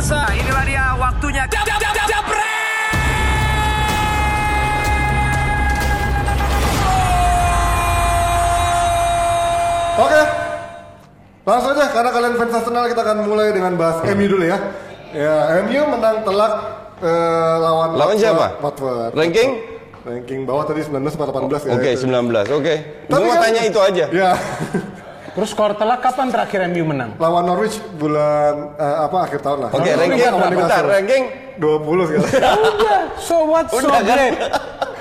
pemirsa. Inilah dia waktunya. Jab, jab, jab, jab, Oke. Langsung aja karena kalian fans Arsenal kita akan mulai dengan bahas MU dulu ya. Ya, MU menang telak eh, lawan Lawan Watford- siapa? Watford. Ranking? Ranking bawah tadi 19 atau 18 ya. Oke, 19. Oke. Tapi Gue mau kan- tanya itu aja. Ya. Terus skor telak kapan terakhir MU menang? lawan Norwich bulan eh, apa akhir tahun lah. Oke, Norwich ranking lawan bentar, ranking 20 sekarang. So what so Udah, kan? great?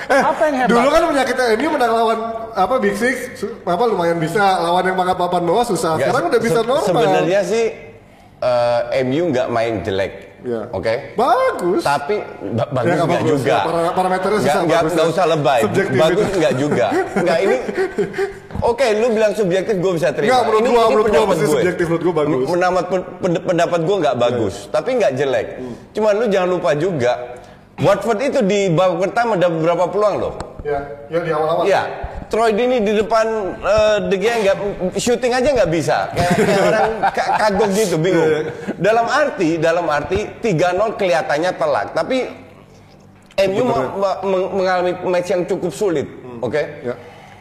Apa yang hebat? Dulu kan penyakitnya MU menang lawan apa Big Six, apa lumayan bisa lawan yang pangkat papan bawah susah. Sekarang udah bisa se- normal. Sebenarnya sih eh, MU nggak main jelek. Ya. Oke. bagus. Tapi ba- bagus bagus, juga. ya. Para- parameternya susah, bagus, nggak ya. usah lebay. Subjektif bagus itu. nggak juga. Nggak ini. Oke, lu bilang subjektif gue bisa terima. Menurut ini, gua- ini menurut gua pendapat pasti gue. subjektif, menurut gua bagus. Pendapat pen- pendapat gue nggak bagus, tapi nggak jelek. Hmm. Cuman lu jangan lupa juga, Watford itu di babak pertama ada beberapa peluang loh. Ya, ya di awal-awal. Iya. Troy Dini di depan eh, De Gea nggak shooting aja nggak bisa. Kayak, kayak orang ka- kagok gitu, bingung. Iya, Dalam arti, dalam arti 3-0 kelihatannya telak, tapi MU me- me- meng- mengalami match yang cukup sulit, oke? Ya.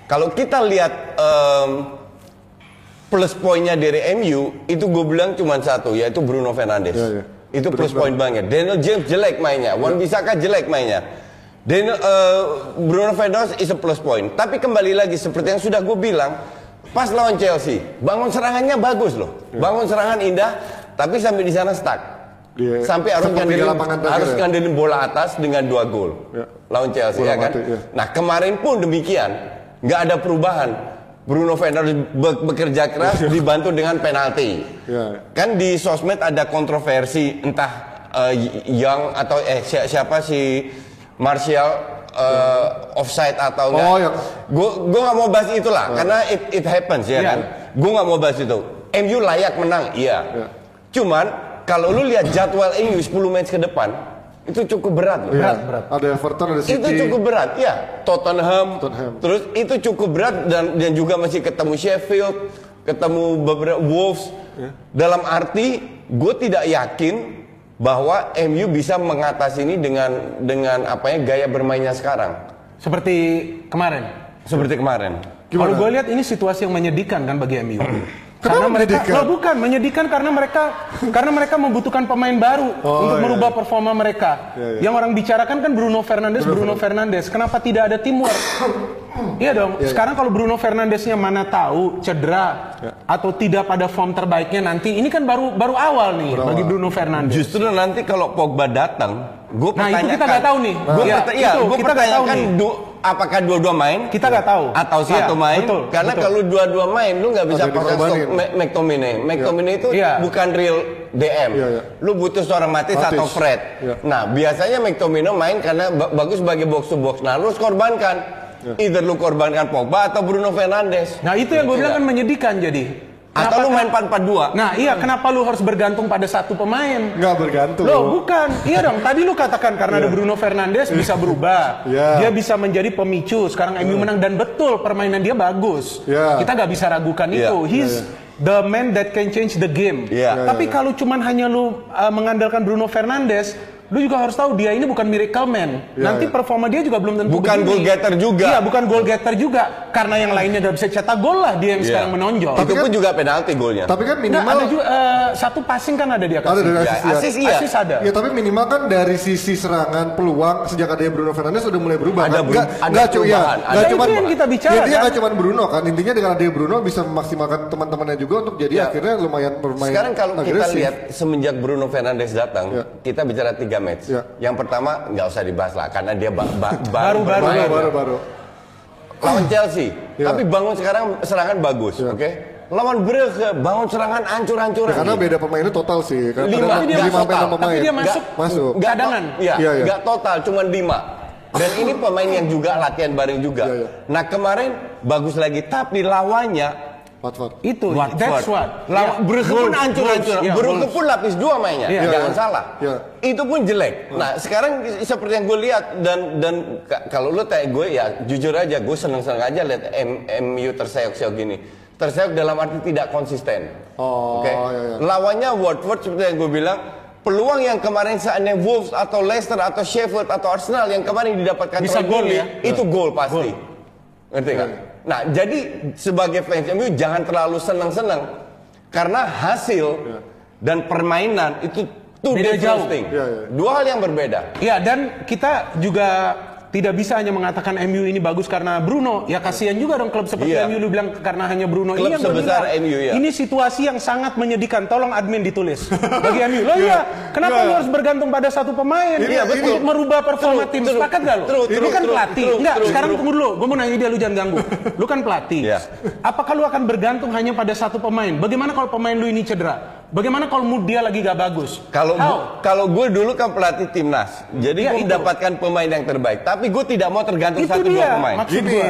Kalau kita lihat em, plus poinnya dari MU itu gue bilang cuma satu yaitu Bruno Fernandes. Ya, ya. Itu plus poin banget. Daniel James jelek mainnya, Wan Bisaka jelek mainnya. Daniel, eh, Bruno Fernandes is a plus point. Tapi kembali lagi seperti yang sudah gue bilang, pas lawan Chelsea, bangun serangannya bagus loh. Ya. Bangun serangan indah, tapi sampai di sana stuck. Dia- sampai harus ngandelin, harus ya. ngandelin bola atas dengan dua gol. Ya. Lawan Chelsea Bola ya kan. mati, ya. Nah kemarin pun demikian, nggak ada perubahan. Bruno Fernandes be- bekerja keras dibantu dengan penalti. Ya. Kan di sosmed ada kontroversi entah eh, Young atau eh si- siapa si Martial eh, offside atau enggak. Oh, yang- Gue gue nggak mau bahas itulah karena it it happens ya Iya. kan. Gue nggak mau bahas itu. MU layak menang, iya. Ya. Cuman kalau lu lihat jadwal MU 10 match ke depan itu cukup berat loh. Iya. Ada Everton, ada City. Itu cukup berat, ya. Tottenham, Tottenham. terus itu cukup berat dan dan juga masih ketemu Sheffield, ketemu beberapa Wolves. Ya. Dalam arti, gue tidak yakin bahwa MU bisa mengatasi ini dengan dengan apa ya gaya bermainnya sekarang, Seperti kemarin. seperti kemarin. Kalau gue lihat ini situasi yang menyedihkan kan bagi MU. Kenapa karena mereka, menyedihkan? Loh, bukan menyedihkan karena mereka karena mereka membutuhkan pemain baru Oh, untuk iya. merubah performa mereka. Iya, iya. Yang orang bicarakan kan Bruno Fernandes, Bruno, Fernandes. Kenapa tidak ada teamwork? iya dong. Sekarang kalau Bruno Fernandesnya mana tahu cedera Iya. atau tidak pada form terbaiknya nanti, ini kan baru baru awal nih Baru bagi. Bruno Fernandes. Justru nanti kalau Pogba datang, gue Nah, itu pertanyakan. kita nggak tahu nih. Gue Iya, perta- iya, itu gue kita nggak tahu pertanyakan nih. Apakah dua-dua main? Kita nggak tahu. Atau satu Iya, main? betul, Karena betul. kalau dua-dua main, lu nggak bisa pakai stok Ma- McTominay. McTominay itu Iya. bukan real DM. Iya, iya. Lu butuh seorang Matis, Matic. atau Fred. Iya. Nah, biasanya McTominay main karena ba- bagus sebagai box to box. Nah, lu korbankan. Iya. Either lu korbankan Pogba atau Bruno Fernandes. Nah, itu yang gue bilang kan menyedihkan jadi. Atau lu Kenapa- main 4-4-2. Nah, iya kenapa lu harus bergantung pada satu pemain? Nggak bergantung. Loh, bukan. Iya dong. Tadi lu katakan karena ada Bruno Fernandes bisa berubah. Iya. Dia bisa menjadi pemicu. Sekarang MU menang dan betul permainan dia bagus. Iya. Kita nggak bisa ragukan Iya. itu. He's the man that can change the game. Iya. Tapi kalau cuman hanya lu uh, mengandalkan Bruno Fernandes, lu juga harus tahu dia ini bukan miracle man. Iya, Nanti iya. performa dia juga belum tentu Bukan begini. goal getter juga. Iya, bukan goal getter juga. Karena yang lainnya udah bisa cetak gol lah dia yang Iya. sekarang menonjol. Itu pun juga penalti golnya. Tapi kan Nggak, minimal ada juga eh, satu passing kan ada dia ada kasih. dari Ya, asis ya. asis iya. Asis ada. Ya tapi minimal kan dari sisi serangan peluang sejak ada Bruno Fernandes udah mulai berubah Ada kan? beru- Nggak- ada nggak cu- ya, ada cuman itu yang kita bicara, Ya, dia kan? nggak cuma Bruno kan. Intinya dengan ada Bruno bisa memaksimalkan teman-temannya juga untuk jadi Ya. akhirnya lumayan bermain Sekarang kalau kita agresif. lihat semenjak Bruno Fernandes datang, Ya. kita bicara tiga match. Ya. Yang pertama nggak usah dibahas lah, karena dia ba- ba- Baru- baru- baru baru baru. lawan Chelsea. Ya. Tapi bangun sekarang serangan bagus, Ya. oke? Lawan Brugge bangun serangan hancur-hancuran. Ya, karena beda pemainnya total sih. Karena Lima, tapi dia lima total. pemain. Tapi dia masuk. masuk. Nggak Cadangan. to- Iya, Iya, iya. nggak total, cuma lima. Dan ini pemain yang juga latihan bareng juga. Iya, iya. Nah kemarin bagus lagi, tapi lawannya Watford. Itu, Watford. that's what. Lawan Ya, Brugge pun hancur-hancur. Ya, Brugge pun lapis dua mainnya. Iya. Jangan Iya, salah. iya. Itu pun jelek. Nah, sekarang seperti yang gue lihat dan dan ka- kalau lu tanya gue ya jujur aja gue seneng-seneng aja lihat MU terseok-seok gini. Terseok dalam arti tidak konsisten. Oh, Oke. iya, iya. Lawannya Watford seperti yang gue bilang peluang yang kemarin seandainya Wolves atau Leicester atau Sheffield atau Arsenal yang kemarin didapatkan Bisa gol ya? itu gol pasti. Ngerti nggak? Nah, jadi sebagai fans MU jangan terlalu senang-senang karena hasil dan permainan itu two Beda different jauh. Iya, iya. Dua hal yang berbeda. Ya dan kita juga tidak bisa hanya mengatakan MU ini bagus karena Bruno. Ya kasihan juga dong klub seperti Iya. MU lu bilang karena hanya Bruno Klub ini yang sebesar berminat. MU, ya. Ini situasi yang sangat menyedihkan. Tolong admin ditulis bagi MU. Loh iya, kenapa Iya. lu harus bergantung pada satu pemain? Iya, betul. Untuk merubah performa True, tim. true, Sepakat gak lu? true, Lu kan true, pelatih. true, Enggak, true, sekarang true. tunggu dulu. Gue mau nanya dia lu jangan ganggu. Lu kan pelatih. Iya. Apakah lu akan bergantung hanya pada satu pemain? Bagaimana kalau pemain lu ini cedera? Bagaimana kalau mood dia lagi gak bagus? Kalau kalau gue dulu kan pelatih timnas, jadi Ya, gue mendapatkan pemain yang terbaik. Tapi gue tidak mau tergantung Itu satu dia, dua pemain.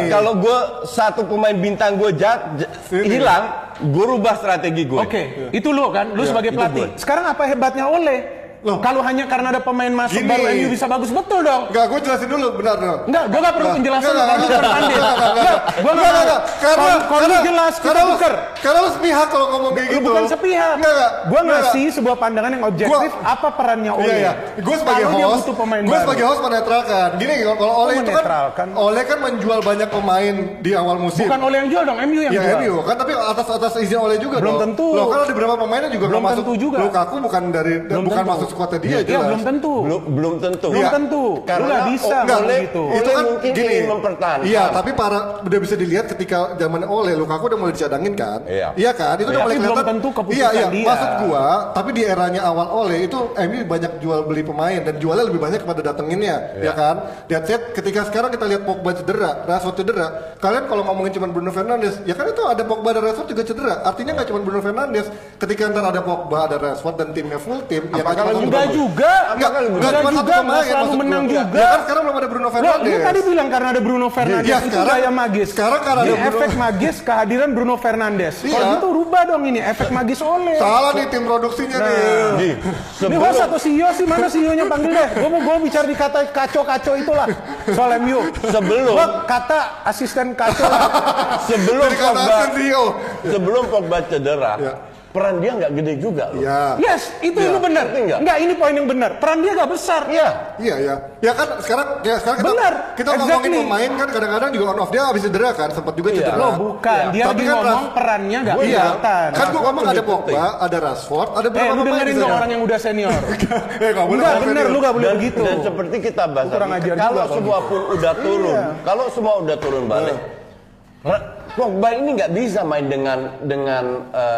Kalau gue satu pemain bintang gue jat, hilang, gue rubah strategi gue. Oke, itu lu kan, lu sebagai itu pelatih. Sekarang apa hebatnya Oleh? Loh. Kalau hanya karena ada pemain masuk Gini. baru MU bisa bagus betul dong. Enggak, gue jelasin dulu benar dong. Enggak, gua gak perlu penjelasan enggak, lu enggak, enggak, enggak, Enggak, gua Enggak, gak enggak. Karena Kalau- lu karena- jelas, kita karena lu-. Karena lu sepihak kalau ngomong kayak Lu gitu. bukan sepihak. Enggak, enggak. Gua Enggak, ngasih sebuah pandangan yang objektif Gua- apa perannya Oleh. Iya, iya. Gue sebagai host, gue sebagai host menetralkan. Gini, kalau Oleh itu kan? Oleh kan menjual banyak pemain di awal musim. Bukan Oleh yang jual dong, MU yang Ya jual. MU kan tapi atas atas izin oleh juga Belum dong. tentu. Loh kan ada beberapa pemainnya juga Belum masuk. tentu juga. Lukaku bukan dari Belum bukan tentu. Masuk skuadnya dia Iya, jelas. belum tentu. Belum belum tentu. Belum Iya. tentu. Lu Karena nggak bisa oh, Enggak, Oleh- gitu. itu kan mungkin gini. ingin mempertahankan. Iya, tapi para udah bisa dilihat ketika zaman oleh Lukaku udah mulai dicadangin kan. Iya. kan? Itu udah Tapi mulai belum kelihatan. tentu keputusan iya, iya. dia. Maksud gua, tapi di eranya awal oleh itu MU banyak jual beli pemain dan jualnya lebih banyak kepada datenginnya, ya Iya. kan? Dan set ketika sekarang kita lihat Pogba cedera, Rashford cedera. Kalian kalau ngomongin cuma Bruno Fernandes, ya kan itu ada Pogba dan Rashford juga cedera. Artinya nggak cuma Bruno Fernandes. Ketika ntar ada Pogba, ada Rashford dan timnya full tim, ya nggak Enggak juga. Enggak, Apakah lebih enggak Enggak cuma satu juga, nggak pemain selalu menang gua. juga. Ya kan sekarang belum ada Bruno Loh, lu Fernandes. tadi bilang karena ada Bruno Fernandes Iya, itu sekarang- gaya magis. sekarang karena ada Bruno- efek magis kehadiran Bruno Fernandes. Iya. Kalau gitu rubah dong ini efek magis oleh. Salah nih tim produksinya nih. Nih, Ini host atau CEO sih mana CEO-nya panggil deh. Gue mau gue bicara di kata kacau-kacau itulah soal MU. Sebelum- Gua kata asisten kacau. sebelum Pogba CEO. sebelum Pogba cedera, Iya. Peran dia nggak gede juga loh. Iya. yes, itu Iya. itu benar. Nggak? Enggak, ini poin yang benar. Peran dia gak besar. Iya. Iya ya. Ya kan sekarang ya sekarang kita Benar, kita ngomongin exactly. pemain kan kadang-kadang juga on off dia habis cedera kan, sempat juga Iya. cedera. Loh, bukan. Iya. Dia Tapi lagi kan ngomong Ras- perannya gak Iya. kelihatan. Kan gua ngomong ada. Pogba, ada Rashford, ada Eh, beberapa lu pemain dengerin dong orang yang udah senior. Eh, nggak boleh Enggak, bener, senior. lu gak boleh dan, begitu. dan seperti kita bahas kalau semua pun udah turun, Iya. kalau semua udah turun balik, Ra- Pogba ini nggak bisa main dengan dengan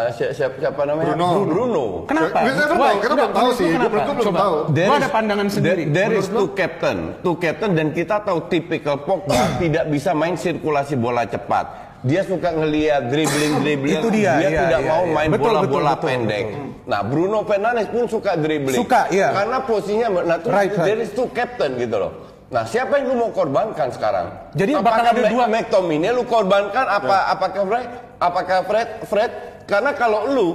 si- siapa, siapa namanya Bruno. Bruno. Kenapa? Why? tahu, kita Enggak, belum tahu sih. lu Menurut kenapa? gua belum Coba. tahu. Gua ada pandangan sendiri. There, there is two captain, two captain dan kita tahu tipikal Pogba tidak bisa main sirkulasi bola cepat. Dia suka ngelihat dribbling dribbling. Itu dia, iya, tidak iya, mau iya. main Betul, bola-bola betul, betul, pendek. Nah, Bruno Fernandes pun suka dribbling. Suka, iya. Karena posisinya nah Right, right. there is two captain gitu loh. Nah, siapa yang lu mau korbankan sekarang? Jadi bakal Apakah ada Mac- dua- McTominay lu korbankan apa Ya. apakah Fred? Apakah Fred? Fred? Karena kalau lu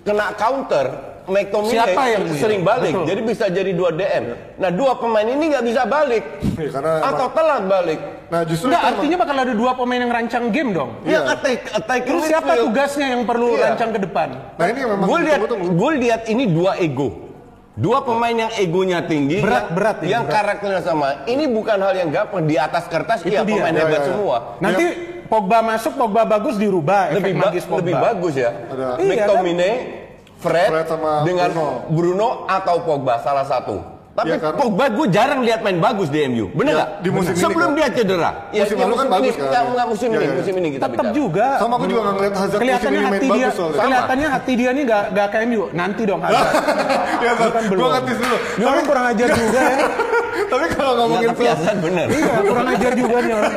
kena counter McTominay Siapa yang sering balik, Betul. jadi bisa jadi dua DM. Nah dua pemain ini nggak bisa balik, Iya, karena atau telat balik. Nah, justru emang- artinya bakal ada dua pemain yang rancang game dong. Ya attack, attack Terus siapa tugasnya yang perlu Iya. rancang ke depan? Nah, ini memang Gue lihat, gue lihat ini dua ego. Dua pemain yang egonya tinggi, Berat, yang, berat ini, yang berat. karakternya sama. Ini bukan hal yang gampang di atas kertas. Itu Iya dia. pemain Ya, hebat ya, ya. semua. Nanti Pogba masuk, Pogba bagus dirubah lebih, ba- magis Pogba. lebih bagus ya. Ada. Iya, McTominay, Fred, Fred sama dengan Bruno. Bruno. atau Pogba salah satu. Tapi karena- Pogba gue jarang lihat main bagus di MU, bener Ya, nggak? di musim ini Sebelum kan. dia cedera. Musim lalu kan bagus ini, kan. Nggak, nggak musim Ya, ini, ya. musim ini kita Tetap bicara. juga. Sama aku juga nggak ngeliat Hazard musim Kelihatannya ini main hati dia, bagus soalnya. kelihatannya hati dia nih gak, gak kayak MU. Nanti dong Hazard. Ya, Lu kan gue belum. ngetis dulu. Ini orang kurang ajar juga ya. Tapi kalau ngomongin tapi Hasan bener. Iya, kurang ajar juga nih orang.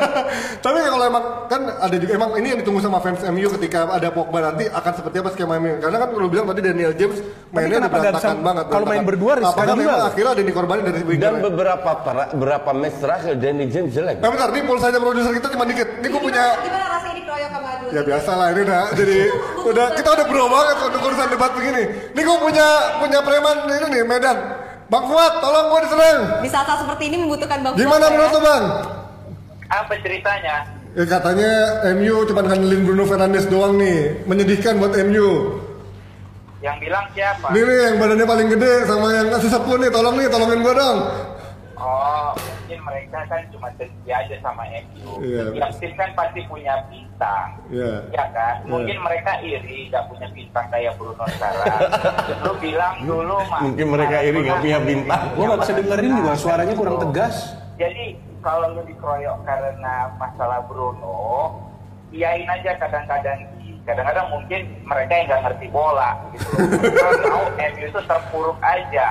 Tapi kalau emang kan ada juga emang ini yang ditunggu sama fans MU ketika ada Pogba nanti akan seperti apa skema MU. Karena kan lu bilang tadi Daniel James mainnya udah berantakan banget. kalau main berdua riskan juga akhirnya ada dikorbanin dari? Dan beberapa para- beberapa match terakhir Danny James jelek. Nah bentar, nih pulsanya produser kita cuma dikit. Ini gue punya Gimana rasanya dikeroyok sama dua Ya biasa lah ini udah jadi udah kita udah bro banget untuk urusan debat begini. Ini gue punya punya preman ini nih Medan. Bang Fuad, tolong gue diserang. Di saat-saat seperti ini membutuhkan bang Gimana Fuad, ya? menurut lo bang? Apa ceritanya? Ya katanya MU cuma ngandelin Bruno Fernandes doang nih, menyedihkan buat MU. Yang bilang siapa? Ini nih yang badannya paling gede sama yang kasih sepuh nih, tolong nih, tolongin gua dong. Oh, mungkin mereka kan cuma dengki aja sama MU. Iya. Yang tim kan pasti punya bintang. Iya. Ya kan? Iya. Mungkin mereka iri gak punya bintang kayak Bruno sekarang. Lu bilang dulu mah. Mungkin mereka iri nggak punya bintang. Gue nggak bisa dengerin juga suaranya kurang tegas. Jadi kalau lu dikeroyok karena masalah Bruno, iyain aja kadang-kadang kadang-kadang mungkin mereka yang nggak ngerti bola gitu. Kalau mau MU itu terpuruk aja.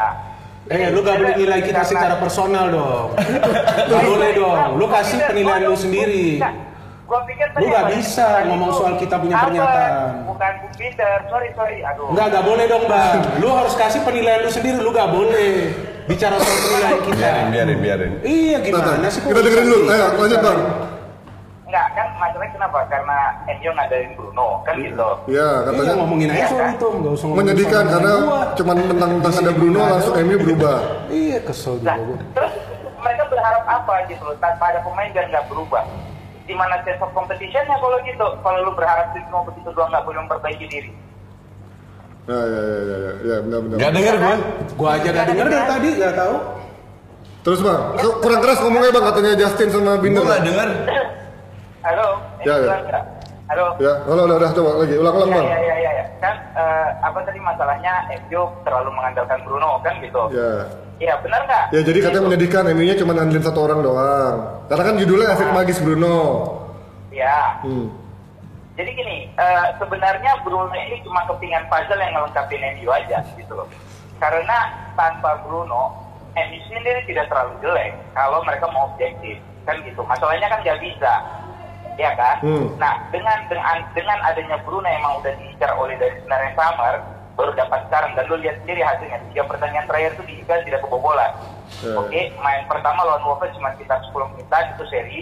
Eh, lu gak boleh nilai kita secara personal dong. Gak boleh dong. Lu kasih penilaian lu sendiri. Gue pikir Lu nggak bisa ngomong soal kita punya pernyataan. Bukan Bung Peter, sorry sorry, aduh. Enggak, gak boleh dong bang. Lu harus kasih penilaian lu sendiri. Lu gak boleh bicara soal penilaian kita. Biarin, biarin, biarin. Iya gimana sih? kok Kita dengerin dulu. bisa Ayo, sih? lanjut bang. Enggak kan masalahnya kenapa? Karena MU ngadain Bruno kan gitu. Ya, Iya katanya ngomongin aja Iya, soal kan? itu, nggak usah ngomongin menyedihkan karena gua. cuman tentang tentang ada Bruno langsung MU berubah. Iya kesel juga Nah, gua. terus mereka berharap apa gitu loh tanpa ada pemain dan nggak berubah. Di mana sense of competition-nya kalau gitu? Kalau lu berharap tim kompetisi dua nggak boleh memperbaiki diri. Ya, ya, ya, ya, ya, ya benar benar. Gak denger gue. Gua aja gak denger dari tadi, gak tahu. Terus bang, ku- kurang keras ngomongnya bang katanya Justin sama Gue Binder. gak denger. Halo? Ya, ya. Halo? Ya, halo, udah, udah, coba lagi, ulang-ulang Ya, bang. ya, ya, ya, ya. Kan eh, apa tadi masalahnya MU terlalu mengandalkan Bruno kan gitu. Ya. Iya, benar nggak? Ya jadi katanya Gitu. menyedihkan MU-nya cuma ngandelin satu orang doang. Karena kan judulnya efek magis Bruno. Ya. Hmm. Jadi gini, eh, sebenarnya Bruno ini cuma kepingan puzzle yang ngelengkapin MU aja gitu loh. Karena tanpa Bruno, MU sendiri tidak terlalu jelek kalau mereka mau objektif kan gitu. Masalahnya kan nggak bisa, ya kan? Hmm. Nah dengan dengan dengan adanya Bruno yang emang udah diincar oleh dari sebenarnya Summer baru dapat sekarang dan lu lihat sendiri hasilnya tiga pertandingan terakhir itu Liga tidak kebobolan. Ya. Oke, main pertama lawan Wolves cuma sekitar 10 menitan itu seri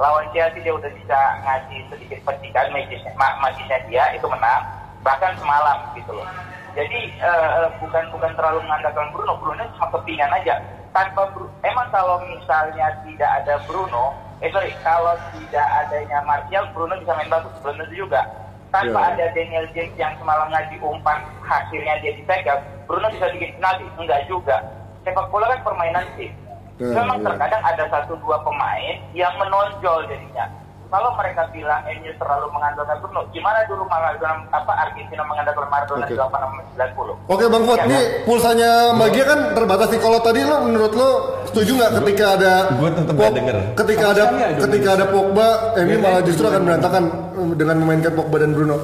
lawan Chelsea dia udah bisa ngasih sedikit percikan magisnya, ma- magisnya dia itu menang bahkan semalam gitu loh jadi eh, bukan bukan terlalu mengandalkan Bruno Bruno cuma kepingan aja tanpa Bru- emang kalau misalnya tidak ada Bruno eh sorry kalau tidak adanya Martial Bruno bisa main bagus tentu juga tanpa Ya. ada Daniel James yang semalam ngasih umpan hasilnya dia dipegang Bruno bisa bikin penalti enggak juga sepak bola kan permainan tim Ya, Memang ya. terkadang ada satu dua pemain yang menonjol jadinya. Kalau mereka bilang MU terlalu mengandalkan Bruno, gimana dulu mengandalkan apa Argentina mengandalkan Maradona Oke. di 86 90? Oke Bang Fuad, Ya, nih kan? pulsanya Magia kan terbatas nih. Kalau tadi lo menurut lo setuju nggak ketika ada Gua tetep Pog- nggak denger. Ketika ada ketika ada Pogba, MU malah justru akan berantakan eh, dengan memainkan Pogba dan Bruno.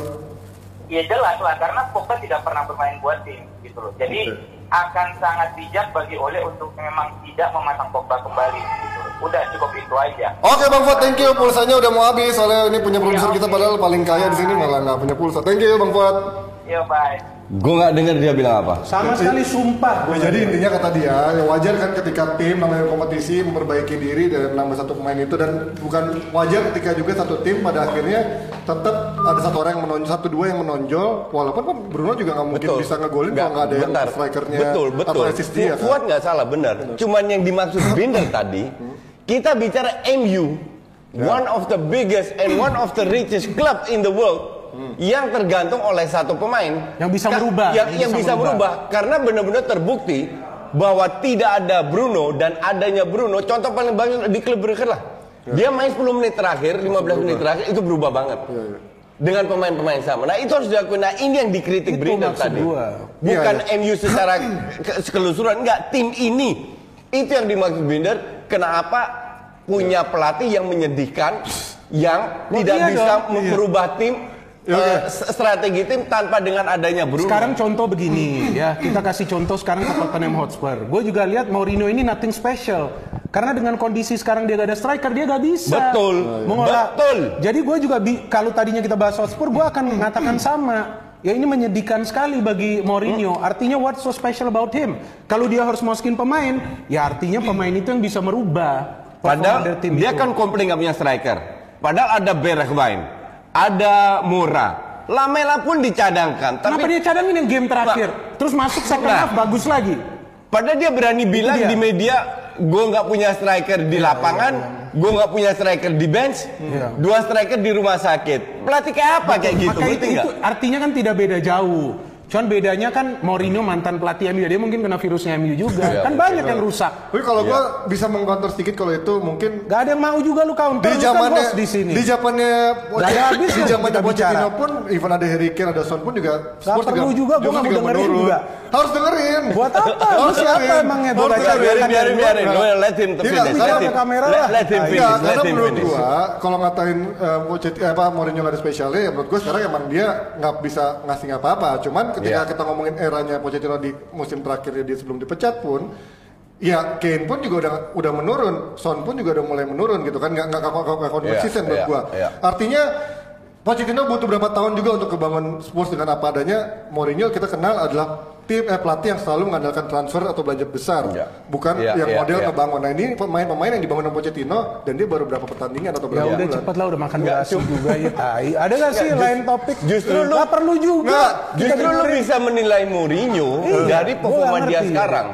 Ya jelas lah, karena Pogba tidak pernah bermain buat tim gitu loh. Jadi Oke. Akan sangat bijak bagi Ole untuk memang tidak memasang Pogba kembali. Udah cukup itu aja. Oke Bang Fuad, thank you. Pulsanya udah mau habis. Soalnya ini punya produser Ya, kita padahal paling kaya di sini malah nggak punya pulsa. Thank you Bang Fuad. Yo bye. Gue gak denger dia bilang apa. Sama sekali sumpah. Nah, jadi intinya kata dia, ya wajar kan ketika tim namanya kompetisi memperbaiki diri dan nambah satu pemain itu dan bukan wajar ketika juga satu tim pada akhirnya tetap ada satu orang yang menonjol, satu dua yang menonjol, walaupun kan Bruno juga nggak mungkin bisa ngegolin kalau nggak ada yang bentar. strikernya betul, betul. atau assist dia Fuad kan. nggak salah, benar. Cuman yang dimaksud Binder tadi, kita bicara MU, one of the biggest and one of the richest club in the world. Yang tergantung oleh satu pemain Yang bisa merubah, yang, yang bisa, merubah. karena benar-benar terbukti bahwa tidak ada Bruno dan adanya Bruno contoh paling bagus di klub Brugge lah dia main 10 menit terakhir 15 menit terakhir itu berubah banget Iya, iya. dengan pemain-pemain sama. Nah itu harus dilakukan. Nah ini yang dikritik maksud tadi. gua. Bukan Iya, MU secara ke- keseluruhan, enggak tim ini. Itu yang dimaksud Brinder. Kenapa punya pelatih yang menyedihkan, yang Oh, tidak iya bisa dong. merubah tim. Iya, eh, oke. s- strategi tim tanpa dengan adanya Bruno. Sekarang contoh begini ya, kita kasih contoh sekarang ke Tottenham Hotspur. Gue juga lihat Mourinho ini nothing special. Karena dengan kondisi sekarang dia gak ada striker, dia gak bisa. Betul. Mengolah. Betul. Jadi gue juga kalau tadinya kita bahas Hotspur, gue akan mengatakan sama. Ya ini menyedihkan sekali bagi Mourinho. Artinya what's so special about him? Kalau dia harus masukin pemain, ya artinya pemain itu yang bisa merubah. Padahal tim dia itu. kan komplain nggak punya striker. Padahal ada Bergwijn, ada Mura, Lamela pun dicadangkan. Kenapa Tapi dia cadangin yang game terakhir? Terus masuk second Nah. half bagus lagi. Padahal dia berani bilang dia. di media, gue nggak punya striker di lapangan, gue nggak punya striker di bench, Iya. dua striker di rumah sakit. Pelatih kayak apa kayak gitu? Maka itu, itu artinya kan tidak beda jauh. Cuman bedanya kan Mourinho mantan pelatih MU, dia mungkin kena virusnya MU juga. Iya, kan mungkin. banyak yang rusak. Tapi kalau gua bisa mengcounter sedikit kalau itu mungkin Gak ada yang mau juga lu counter. di kan zamannya bos di sini. di zamannya ada habisnya di zamannya Pochettino pun even ada Harry Kane ada Son pun juga Spurs perlu juga, gua justru nggak mau dengerin menurun. juga. harus dengerin Buat apa? Lu Harus siapa emangnya? Gua baca biarin biarin biarin Iya. Let him to Iya, finish karena let him kamera let, lah. let him Iya, finish karena menurut gua kalau ngatain uh, Pochettino apa Mourinho ada spesialnya ya menurut gua sekarang emang dia nggak bisa ngasih apa-apa. Cuman ketika Iya. kita ngomongin eranya Pochettino di musim terakhir dia sebelum dipecat pun Ya Kane pun juga udah udah menurun, Son pun juga udah mulai menurun gitu kan, nggak nggak nggak- nggak konsisten Iya, menurut iya, gua. iya. Artinya Pochettino butuh berapa tahun juga untuk kebangun Spurs dengan apa adanya. Mourinho kita kenal adalah tim eh, pelatih yang selalu mengandalkan transfer atau belanja besar, Iya. bukan Iya, yang iya, model iya. ngebangun. Nah ini pemain-pemain yang dibangun sama Pochettino dan dia baru berapa pertandingan atau Ya berapa udah bulan. cepet lah udah makan durasi juga ya tai. Ada gak sih lain topik? justru lu- Nggak perlu juga. Nggak, Kita Justru lu bisa menilai Mourinho dari gua performa dia sekarang.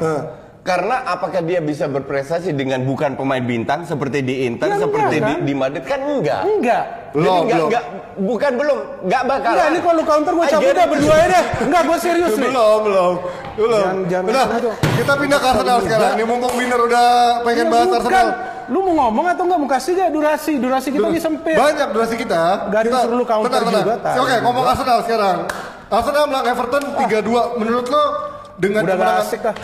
Karena apakah dia bisa berprestasi dengan bukan pemain bintang seperti di Inter, Ya, seperti enggak, di, kan? di Madrid kan enggak. Enggak. Jadi Belum, enggak, belum. enggak, bukan belum, enggak bakal. Enggak, ini kalau lu counter gue cabut dah berdua ya deh. Enggak, gue serius nih. Belum, belum, belum. Jangan- jangan udah, langsung itu. kita pindah ke Arsenal sekarang. Ini mumpung Winner udah pengen Ya, bahas bukan. Arsenal. Lu mau ngomong atau enggak mau kasih gak durasi? Durasi kita lagi sempit. Banyak durasi kita. Nggak ada yang Kita- suruh lu counter tenang, tenang. juga. Oke, ngomong Arsenal sekarang. Arsenal menang Everton 3-2. Menurut lo dengan Udah gak kemenangan asik dah.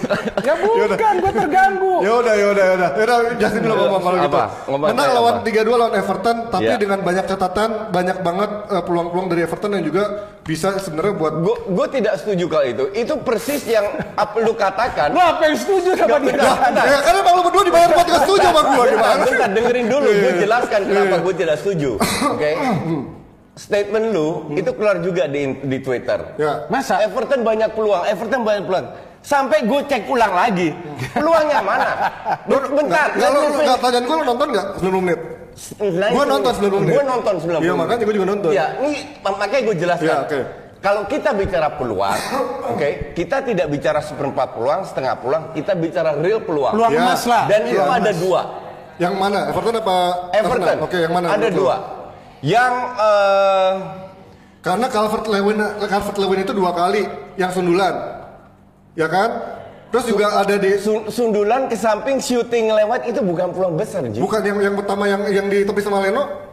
ya bukan, gue terganggu. Ya udah, ya udah, ya udah. Ya udah, Justin dulu ngomong kalau gitu. Ngomong Menang apa? lawan 3-2 lawan Everton, tapi Iya. dengan banyak catatan, banyak banget eh, peluang-peluang dari Everton yang juga bisa sebenarnya buat Gue tidak setuju kalau itu. Itu persis yang apa lu katakan. Lu apa yang setuju sama dia? Bentar, bentar. Ya karena emang lu berdua dibayar buat gak setuju sama gue gimana Bentar, dengerin dulu. Iya, Gue iya. jelaskan kenapa Iya. gue tidak setuju. Oke. Statement lu itu keluar juga di di Twitter. Ya. Masa? Everton banyak peluang, Everton banyak peluang. Sampai gue cek ulang lagi, peluangnya mana? Bentar, Nggak, lu, nggak, pertanyaan gue lu nonton gak 90 menit? Gua nonton 90 menit. Gue nonton 90 Iya, makanya gua juga nonton. Iya, ini makanya gue jelaskan. Iya, oke. Kalau kita bicara peluang, oke, kita tidak bicara seperempat peluang, setengah peluang, kita bicara real peluang. Peluang Ya. emas lah. Dan itu Iya, ada dua. Yang mana? Everton apa Everton. Oke, yang mana? Ada dua. Yang eh, Karena Calvert Lewin Calvert Lewin itu dua kali yang sundulan. Ya kan? Terus juga ada di sun- sundulan ke samping shooting lewat itu bukan peluang besar, Ji. bukan yang yang pertama yang yang di tepi sama Leno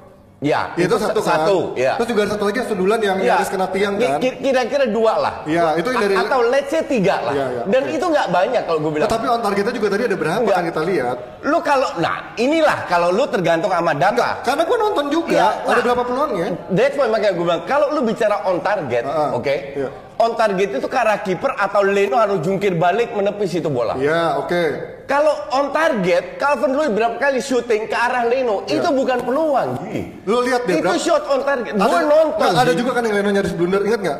Ya, itu, satu kan. satu, ya. Terus juga satu lagi sundulan yang Ya. nyaris kena tiang kan. ki- Kira-kira dua lah. Iya, itu dari A- Atau let's say tiga lah. Iya, iya, Dan oke. itu nggak banyak kalau gue Oh, bilang. tapi on targetnya juga tadi ada berapa Enggak. kan kita lihat. Lu kalau, nah inilah kalau lu tergantung sama data. Karena gua nonton juga Iya, ada nah. berapa peluangnya. That's why makanya gue bilang kalau lu bicara on target, Ah, ah. oke? Iya. On target itu arah kiper atau Leno harus jungkir balik menepis itu bola. Iya, oke. Kalau on target, Calvin Lewin berapa kali syuting ke arah Leno, itu bukan peluang. Lu lihat deh Itu berapa- shot on target. Gue Ada- nonton. nggak, ada juga kan yang Leno nyaris blunder, ingat nggak?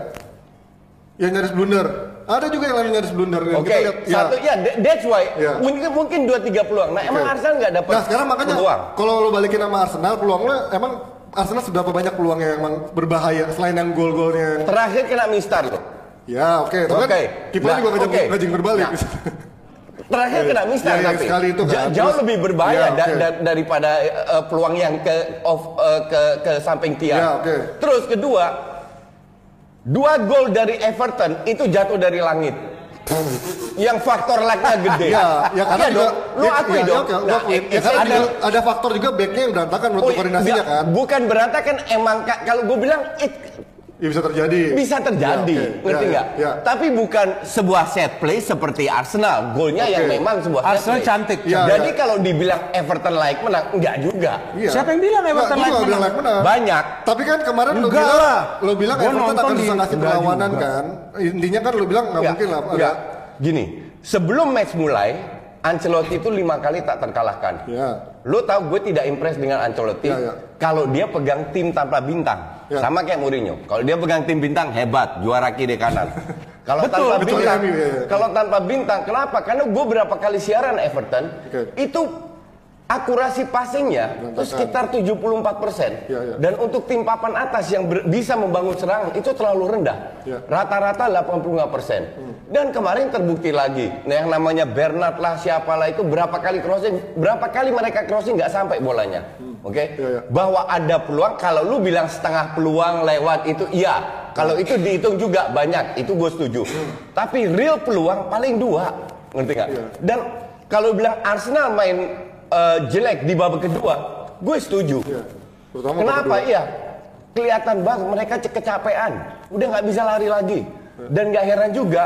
Yang nyaris blunder. Ada juga yang Leno nyaris blunder. Oke, lihat. Ya. satu ya, that- that's why Ya. mungkin mungkin dua tiga peluang. Nah, emang Oke. Arsenal nggak dapat Nah sekarang makanya peluang. kalau lo balikin sama Arsenal peluang lo emang Arsenal seberapa banyak peluangnya yang emang berbahaya selain yang gol-golnya yang Terakhir kena mistar loh. ya oke tapi Oke. kan kiper Nah, juga ngajak ngajak berbalik Nah, Terakhir kena mistar Ya, yang tapi sekali itu kan. Ja- jauh lebih berbahaya Ya, da- oke. da- daripada eh, peluang yang ke off eh, ke ke samping tiang. Ya, oke. Terus kedua, dua gol dari Everton itu jatuh dari langit. yang faktor lagnya gede. ya ya karena Iya juga dong. Lu ya, akui ya, dong. gua Nah, Ya, it's karena ada- ada faktor juga backnya yang berantakan menurut Oh, koordinasinya enggak, kan Bukan berantakan emang ka- kalau gue bilang it ya, bisa terjadi bisa terjadi, Ya, oke. ngerti Ya, nggak? ya, ya. Tapi bukan sebuah set play seperti Arsenal. Golnya yang Oke. memang sebuah set Arsenal play. cantik. Ya, Jadi ya. kalau dibilang Everton like menang, enggak juga. Iya. Siapa yang bilang Everton gua like bilang menang? like menang Banyak. Tapi kan kemarin lu Enggak bilang, lah. lu bilang Gua Everton akan bisa ngasih perlawanan juga. kan. Intinya kan lu bilang nggak Enggak, mungkin lah. ada-. Gini, sebelum match mulai, Ancelotti itu lima kali tak terkalahkan. Ya. Lo tau gue tidak impress dengan Ancelotti Ya, ya. kalau dia pegang tim tanpa bintang. Ya. Sama kayak Mourinho. Kalau dia pegang tim bintang hebat, juara kiri kanan. Kalau tanpa betul, bintang, ya, ya. kalau tanpa bintang, kenapa? Karena gue berapa kali siaran Everton, Oke. itu akurasi passingnya itu sekitar 74 persen. Ya, ya. Dan untuk tim papan atas yang ber- bisa membangun serangan itu terlalu rendah. Ya. Rata-rata 85 persen. Dan kemarin terbukti lagi, nah yang namanya Bernard lah siapalah itu berapa kali crossing, berapa kali mereka crossing nggak sampai bolanya. Oke? Ya, ya. Bahwa ada peluang kalau lu bilang setengah peluang lewat itu iya. kalau itu dihitung juga banyak, itu gue setuju. Tapi real peluang paling dua, ngerti nggak? Iya. Dan kalau bilang Arsenal main eh, jelek di babak kedua, gue setuju. Iya. Terutama Kenapa? Iya, kelihatan banget mereka kecapean, udah nggak bisa lari lagi. Dan nggak heran juga,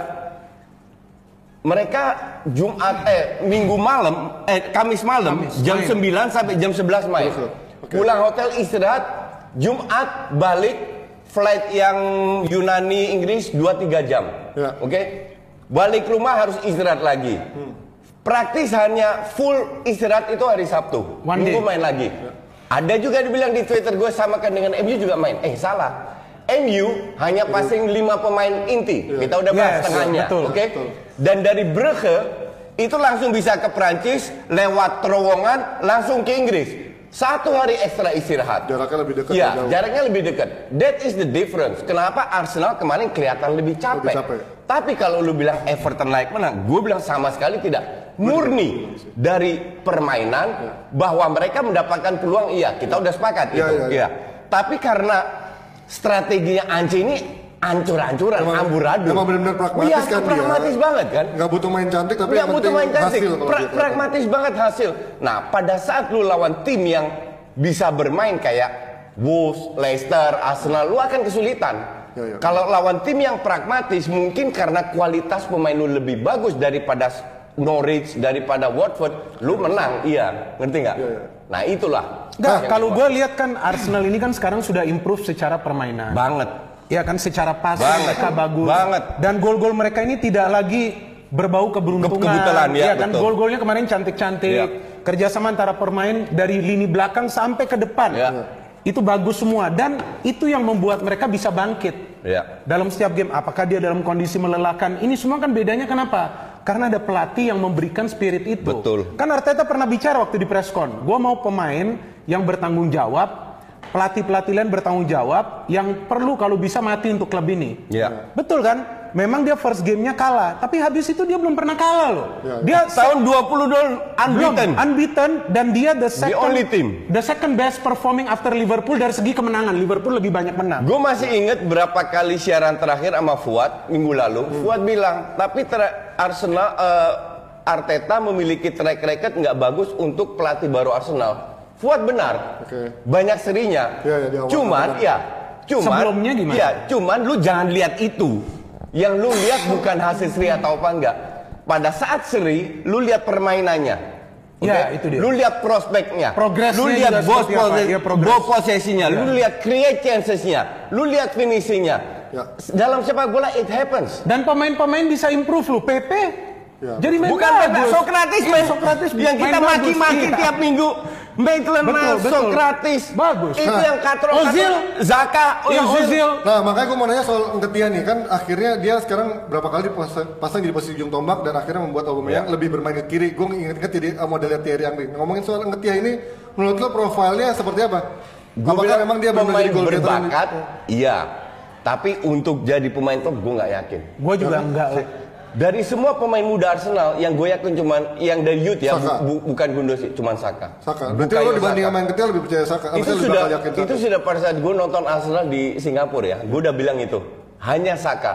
mereka Jumat eh Minggu malam eh Kamis malam Kamis, jam main. 9 sampai jam 11 main. Oke. Pulang hotel istirahat, Jumat balik flight yang Yunani Inggris 2-3 jam. Ya. Oke. Balik rumah harus istirahat lagi. Hmm. Praktis hanya full istirahat itu hari Sabtu. One Minggu day. main lagi. Ada juga dibilang di Twitter gue samakan dengan MU juga main. Eh salah. MU hanya passing 5 pemain inti. Kita udah bahas Yes, tengahnya. Oke. betul. Dan dari Brugge itu langsung bisa ke Prancis lewat terowongan langsung ke Inggris. Satu hari ekstra istirahat. Jaraknya lebih dekat Iya, jaraknya lebih dekat. That is the difference. Kenapa Arsenal kemarin kelihatan lebih capek? Lebih capek. Tapi kalau lu bilang Everton naik menang, gue bilang sama sekali tidak. Murni dari permainan bahwa mereka mendapatkan peluang iya, kita udah sepakat Iya, itu. iya, iya. Iya. Tapi karena strateginya Anci ini ancur-ancuran, amburadul. emang benar-benar pragmatis Iya, kan dia. pragmatis banget kan? Nggak butuh main cantik tapi Nggak yang butuh penting main cantik. hasil Pra- dia pragmatis banget hasil. Nah, pada saat lu lawan tim yang bisa bermain kayak Wolves, Leicester, Arsenal, lu akan kesulitan. Ya, ya. Kalau lawan tim yang pragmatis, mungkin karena kualitas pemain lu lebih bagus daripada Norwich, daripada Watford, lu menang, iya, ngerti nggak? Ya, ya. Nah itulah. Yang kalau gua- gue lihat kan Arsenal ini kan sekarang sudah improve secara permainan. banget. Ya kan secara pas mereka bagus. Banget. Dan gol-gol mereka ini tidak lagi berbau keberuntungan. Ke- kebetulan, ya, kan betul. gol-golnya kemarin cantik-cantik. Ya. Kerjasama antara pemain dari lini belakang sampai ke depan. Ya. Itu bagus semua dan itu yang membuat mereka bisa bangkit. Ya. Dalam setiap game apakah dia dalam kondisi melelahkan? Ini semua kan bedanya kenapa? Karena ada pelatih yang memberikan spirit itu. Betul. Kan Arteta pernah bicara waktu di preskon, gue mau pemain yang bertanggung jawab, pelatih-pelatih lain bertanggung jawab, yang perlu kalau bisa mati untuk klub ini. Ya. Betul kan? Memang dia first gamenya kalah, tapi habis itu dia belum pernah kalah loh. Ya, ya. Dia Tahun 20 dol unbeaten. belum, unbeaten dan dia the second only team. the second best performing after Liverpool dari segi kemenangan. Liverpool lebih banyak menang. Gue masih inget berapa kali siaran terakhir sama Fuad minggu lalu. Hmm. Fuad bilang, tapi Arsenal eh, Arteta memiliki track record nggak bagus untuk pelatih baru Arsenal. Fuad benar. Oke. Banyak serinya. Iya, iya, di awal cuman benar. ya, cuman Sebelumnya gimana? Ya, cuman lu jangan lihat itu. Yang lu lihat bukan hasil seri atau apa enggak. Pada saat seri, lu lihat permainannya. Oke? Ya, itu dia. Lu lihat prospeknya. Progresnya Lu lihat juga ball, seperti apa? pose- Iya, progress. ball possession-nya. Lu lihat create chances-nya. Lu lihat finishing-nya. Ya. Dalam sepak bola it happens. Dan pemain-pemain bisa improve loh. PP Ya. jadi main Bukan bagus. Iya, main. Sokratis yang kita main maki-maki. Iya. tiap minggu. Maitland Niles. Sokratis. Bagus. Itu Nah, yang katro Ozil. Zaka, Iya, Ozil. Nah makanya gue mau nanya soal Engketia nih kan akhirnya dia sekarang berapa kali dipasang, pasang jadi posisi ujung tombak dan akhirnya membuat Aubameyang Ya. lebih bermain ke kiri. Gue inget-inget jadi uh, modelnya Thierry Henry. Ngomongin soal Engketia ini, menurut lo profilnya seperti apa? Gua Apakah bilang memang dia pemain berbakat? Iya. Tapi untuk jadi pemain top gue nggak yakin. Gue juga enggak. lah. Dari semua pemain muda Arsenal yang gue yakin cuman yang dari youth ya, Saka. bu- bu- bukan Gundosi, cuman Saka. Saka. Berarti lo dibanding Saka. sama Engketia lebih percaya Saka? Itu lebih sudah yakin Saka? itu sudah pada saat gue nonton Arsenal di Singapura ya, gue udah bilang itu hanya Saka,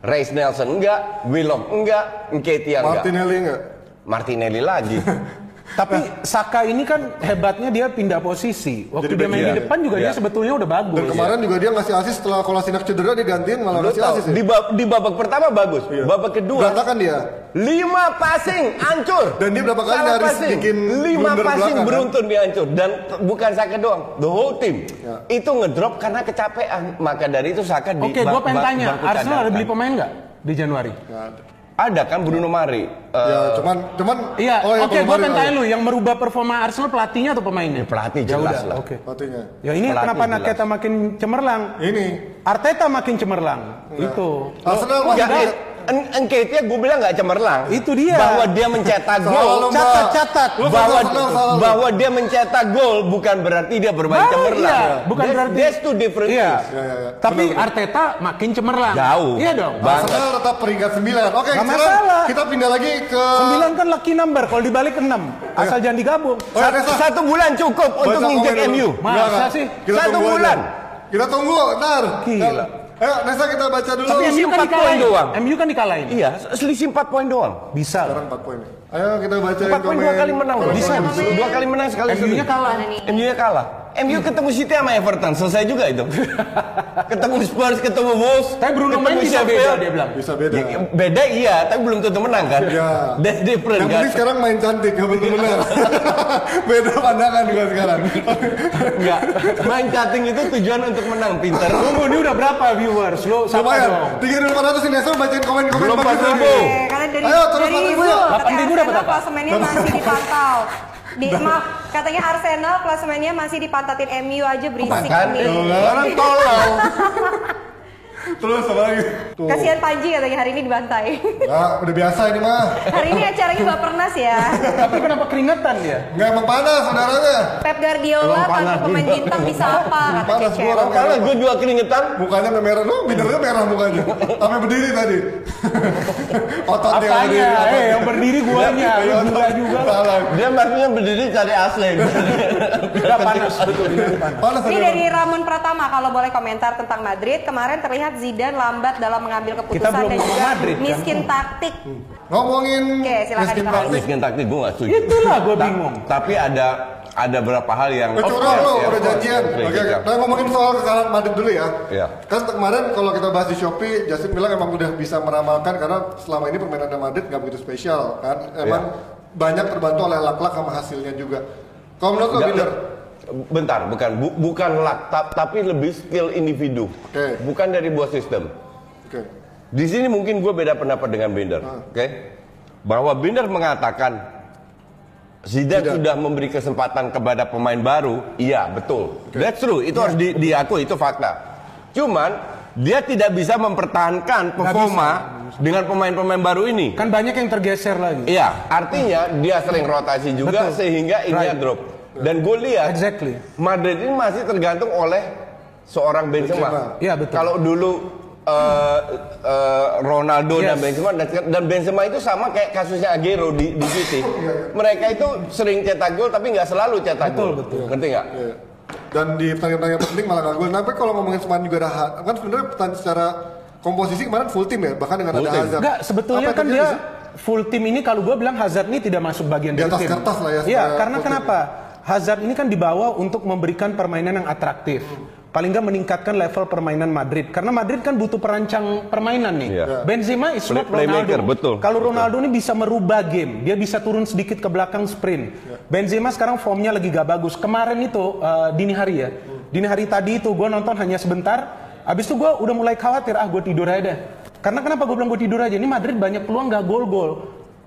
Reis Nelson enggak, Willock enggak, Nketiah enggak, Martinelli enggak? Martinelli lagi. Tapi Saka ini kan hebatnya dia pindah posisi. Waktu Jadi dia main back, di iya. depan juga Iya. dia sebetulnya udah bagus. Dan kemarin juga dia ngasih asis setelah Kolasinac cedera dia gantiin malah Lu ngasih tahu, asis ya? di, bab- di babak pertama bagus, Iya. babak kedua Berantakan dia. lima passing hancur. Dan dia berapa kali Salah nyaris passing. bikin lima passing belakang, kan? beruntun dia hancur dan bukan Saka doang, the whole team. Ya. Itu ngedrop karena kecapean. Maka dari itu Saka di Oke, gue ba- pengen tanya, Arsenal ada beli pemain nggak di Januari? Nggak ada. Ada kan Bruno Mari. Ya Eh, cuman cuman Iya, oh ya oke, gue Palomari pengen ada. tanya lu, yang merubah performa Arsenal pelatihnya atau pemainnya? pelatih Ya jelas udah, lah. Oke. Pelatihnya. Ya ini Pelatih kenapa jelas. Naketa makin cemerlang? Ini Arteta makin cemerlang. Itu. Arsenal Enggak, Enketia gue bilang nggak cemerlang. Itu dia. Bahwa dia mencetak gol. Catat, catat. Bahwa bahwa dia mencetak gol bukan berarti dia bermain cemerlang. iya, bukan That's- berarti- That's two different Iya. things. Ya, ya, ya. Tapi Arteta makin cemerlang. Jauh. Iya dong. Banget. Arsenal tetap peringkat 9. Oke, sekarang masalah. kita pindah lagi ke Sembilan kan lucky number, kalau dibalik ke enam. Asal jangan digabung. Oh, ya, Satu, satu bulan cukup untuk nginjek. MU. Masa sih? Satu bulan. Kita tunggu, ntar. Gila. Ayo, Nesa kita baca dulu. Tapi MU kan empat poin dikalahin. doang. MU kan dikalahin. Iya, selisih 4 poin doang. Bisa. Sekarang 4 poin. Ayo kita baca 4 poin dua kali menang. Bisa. Bisa. Dua kali menang sekali MU-nya kalah. MU-nya kalah. MU ketemu City sama Everton, selesai juga itu. ketemu Spurs, ketemu Wolves, Tapi Bruno main bisa beda Sheffield. dia bilang. Bisa beda. Ya, beda iya, tapi belum tentu menang kan? Iya. That's different Yang kan? penting sekarang main cantik, gak betul benar. Beda pandangan juga sekarang. Enggak. Main cutting itu tujuan untuk menang, pintar. Tunggu, ini udah berapa viewers? Lo Lumayan. dong. Tiga ribu lima ratus ini Nesa bacain komen-komen Belum bagus 4.000. lagi. Oke, karena dari Ayo, terus dari 4.000 Zul, ya. katanya 8.000 dapat apa? klasemennya masih dipantau. Di, maaf, katanya Arsenal klasemennya masih dipantatin MU aja berisik Kan? nih. Orang tolong. Terus apa lagi? Tuh. Kasihan Panji katanya hari ini dibantai. Nah, udah biasa ini mah. hari ini acaranya Bapernas ya. Tapi kenapa keringetan dia? Nggak emang panas saudaranya. Pep Guardiola tanpa pemain bintang bisa apa kata Panas gua orang Karena gue juga keringetan. Mukanya merah lu, bidernya merah mukanya. Sampai berdiri tadi. Ototnya berdiri. Eh, yang berdiri guanya. Iya, Lu gila otot. juga. Salah. Dia maksudnya berdiri cari AC. Udah panas betul ini panas. Panas dari Ramon Pratama kalau boleh komentar tentang Madrid kemarin terlihat Zidane lambat dalam mengambil keputusan Kita belum dan juga Madrid, kan? miskin taktik. Ngomongin Oke, silakan miskin taktik. Miskin taktik gue gak setuju. Itulah gue Ta- bingung. Tapi ada ada beberapa hal yang Of curang ya, udah janjian. Oke, Oke, kita- nah ngomongin soal kekalahan Madrid dulu ya. Iya. Kan kemarin kalau kita bahas di Shopee, Justin bilang emang udah bisa meramalkan karena selama ini permainan Madrid nggak begitu spesial kan. Emang banyak terbantu oleh lak-lak sama hasilnya juga. Kalau menurut lo Binder, Bentar, bukan bu- bukan luck, ta- tapi lebih skill individu. Oke. Bukan dari buah sistem. oke. Di sini mungkin gue beda pendapat dengan Binder, Ah. oke? Bahwa Binder mengatakan Zidane Tidak. sudah memberi kesempatan kepada pemain baru, iya betul. That's true, itu harus di- diakui, itu fakta. Cuman dia tidak bisa mempertahankan performa dengan pemain-pemain baru ini. Kan banyak yang tergeser lagi. Iya, artinya dia sering rotasi juga Betul. sehingga ini Right. drop. Dan gue lihat Exactly. Madrid ini masih tergantung oleh seorang Benzema. Iya, betul. Kalau dulu eh, eh, Ronaldo dan Yes. Benzema dan, dan Benzema itu sama kayak kasusnya Aguero di di City. Mereka itu sering cetak gol tapi nggak selalu cetak Betul, gol. betul. Ngerti nggak? Iya. Dan di pertandingan-pertandingan penting malah nggak gol. Tapi kalau ngomongin semain juga ada Ha- kan sebenarnya pertandingan secara komposisi kemarin full tim ya, bahkan dengan Full ada. Hazard. Enggak, sebetulnya Apa kan dia full tim ini kalau gue bilang Hazard ini tidak masuk bagian Di dari atas tim. kertas lah ya, Iya, karena full tim. Hazard ini kan dibawa untuk memberikan permainan yang atraktif. Paling nggak meningkatkan level permainan Madrid. Karena Madrid kan butuh perancang permainan nih. Iya. Benzema is Play- not playmaker, Ronaldo. betul. Kalau Ronaldo ini bisa merubah game, dia bisa turun sedikit ke belakang sprint. Benzema sekarang formnya lagi gak bagus. Kemarin itu uh, dini hari ya, dini hari tadi itu gue nonton hanya sebentar. Abis itu gue udah mulai khawatir, ah gue tidur aja deh. Karena kenapa gue bilang gue tidur aja? Ini Madrid banyak peluang gak gol-gol.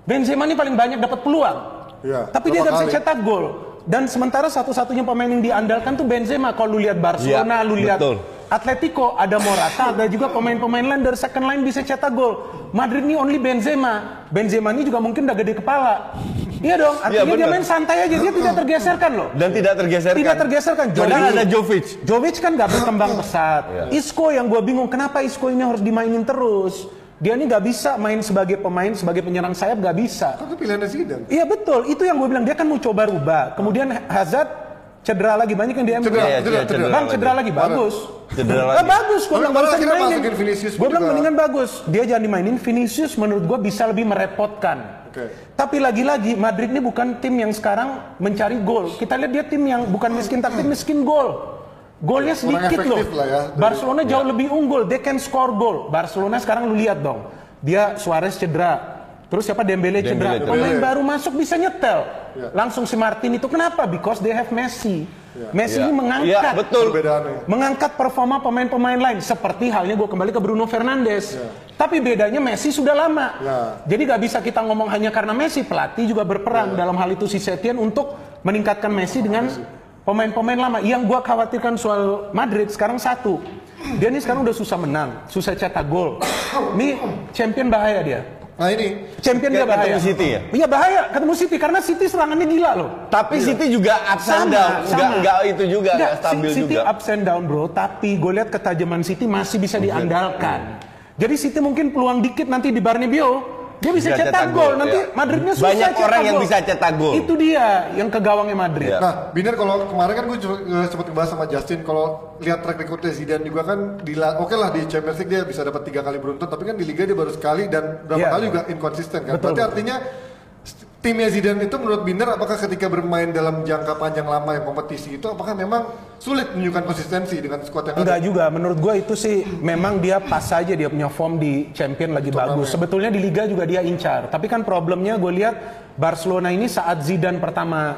Benzema ini paling banyak dapat peluang. Iya, Tapi dia gak bisa cetak gol. Dan sementara satu-satunya pemain yang diandalkan tuh Benzema. Kalau lu lihat Barcelona, Iya, lu lihat betul. Atletico, ada Morata, ada juga pemain-pemain lain dari second line bisa cetak gol. Madrid ini only Benzema. Benzema ini juga mungkin udah gede kepala. Iya dong, artinya dia bener. main santai aja, dia tidak tergeserkan loh. Dan tidak tergeserkan. Tidak tergeserkan. Padahal ada Jovic. Jovic kan gak berkembang pesat. Iya. Isco yang gue bingung, kenapa Isco ini harus dimainin terus? Dia ini gak bisa main sebagai pemain, sebagai penyerang sayap gak bisa. Kan itu pilihannya Zidane. Iya betul, itu yang gue bilang dia kan mau coba rubah. Kemudian Hazard cedera lagi banyak yang di MU. Cedera, Iya, cedera, cedera. cedera. Bang cedera lagi Parah. bagus. Cedera Ah, lagi. bagus, gue bilang bagus dimainin. masukin Vinicius Gue bilang mendingan bagus. Dia jangan dimainin. Vinicius menurut gue bisa lebih merepotkan. Oke. Tapi lagi-lagi Madrid ini bukan tim yang sekarang mencari gol. Kita lihat dia tim yang bukan miskin tapi miskin gol. Golnya sedikit loh. lah ya. Barcelona jauh lebih unggul. They can score goal. Barcelona sekarang lu lihat dong. Dia Suarez cedera. Terus siapa Dembele, cedera. Dembele cedera. Pemain Dembele. baru masuk bisa nyetel. Ya. Langsung si Martin itu kenapa? Because they have Messi. Messi Iya. ini mengangkat Iya, betul. Mengangkat performa pemain-pemain lain seperti halnya gue kembali ke Bruno Fernandes. Tapi bedanya Messi sudah lama. Ya. Jadi gak bisa kita ngomong hanya karena Messi, pelatih juga berperan dalam hal itu si Setien untuk meningkatkan Messi dengan pemain-pemain lama. Yang gue khawatirkan soal Madrid sekarang satu. Dia ini sekarang udah susah menang, susah cetak gol. Ini champion bahaya dia. Nah ini, Champion dia bahaya. ketemu City ya? Iya bahaya ketemu City karena City serangannya gila loh. Tapi City juga ups and down. sama. Enggak, enggak itu juga, enggak Nggak, stabil City juga. ups and down bro, tapi gue lihat ketajaman City masih bisa diandalkan. Jadi City mungkin peluang dikit nanti di Barnabeu, Dia bisa, Bisa cetak, cetak gol. Nanti ya. Madridnya susah Banyak cetak orang yang gol. bisa cetak gol. Itu dia yang ke gawangnya Madrid. Ya. Nah, Biner kalau kemarin kan gue sempat ngebahas sama Justin kalau lihat track recordnya Zidane juga kan di oke lah di Champions League dia bisa dapat tiga kali beruntun tapi kan di Liga dia baru sekali dan berapa Iya. kali juga inkonsisten kan. Betul, Berarti betul. artinya timnya Zidane itu menurut Biner apakah ketika bermain dalam jangka panjang lama yang kompetisi itu apakah memang sulit menunjukkan konsistensi dengan skuad yang Enggak ada? juga, menurut gue itu sih memang dia pas saja dia punya form di Champion lagi bagus. Sebetulnya di Liga juga dia incar. Tapi kan problemnya gue lihat Barcelona ini saat Zidane pertama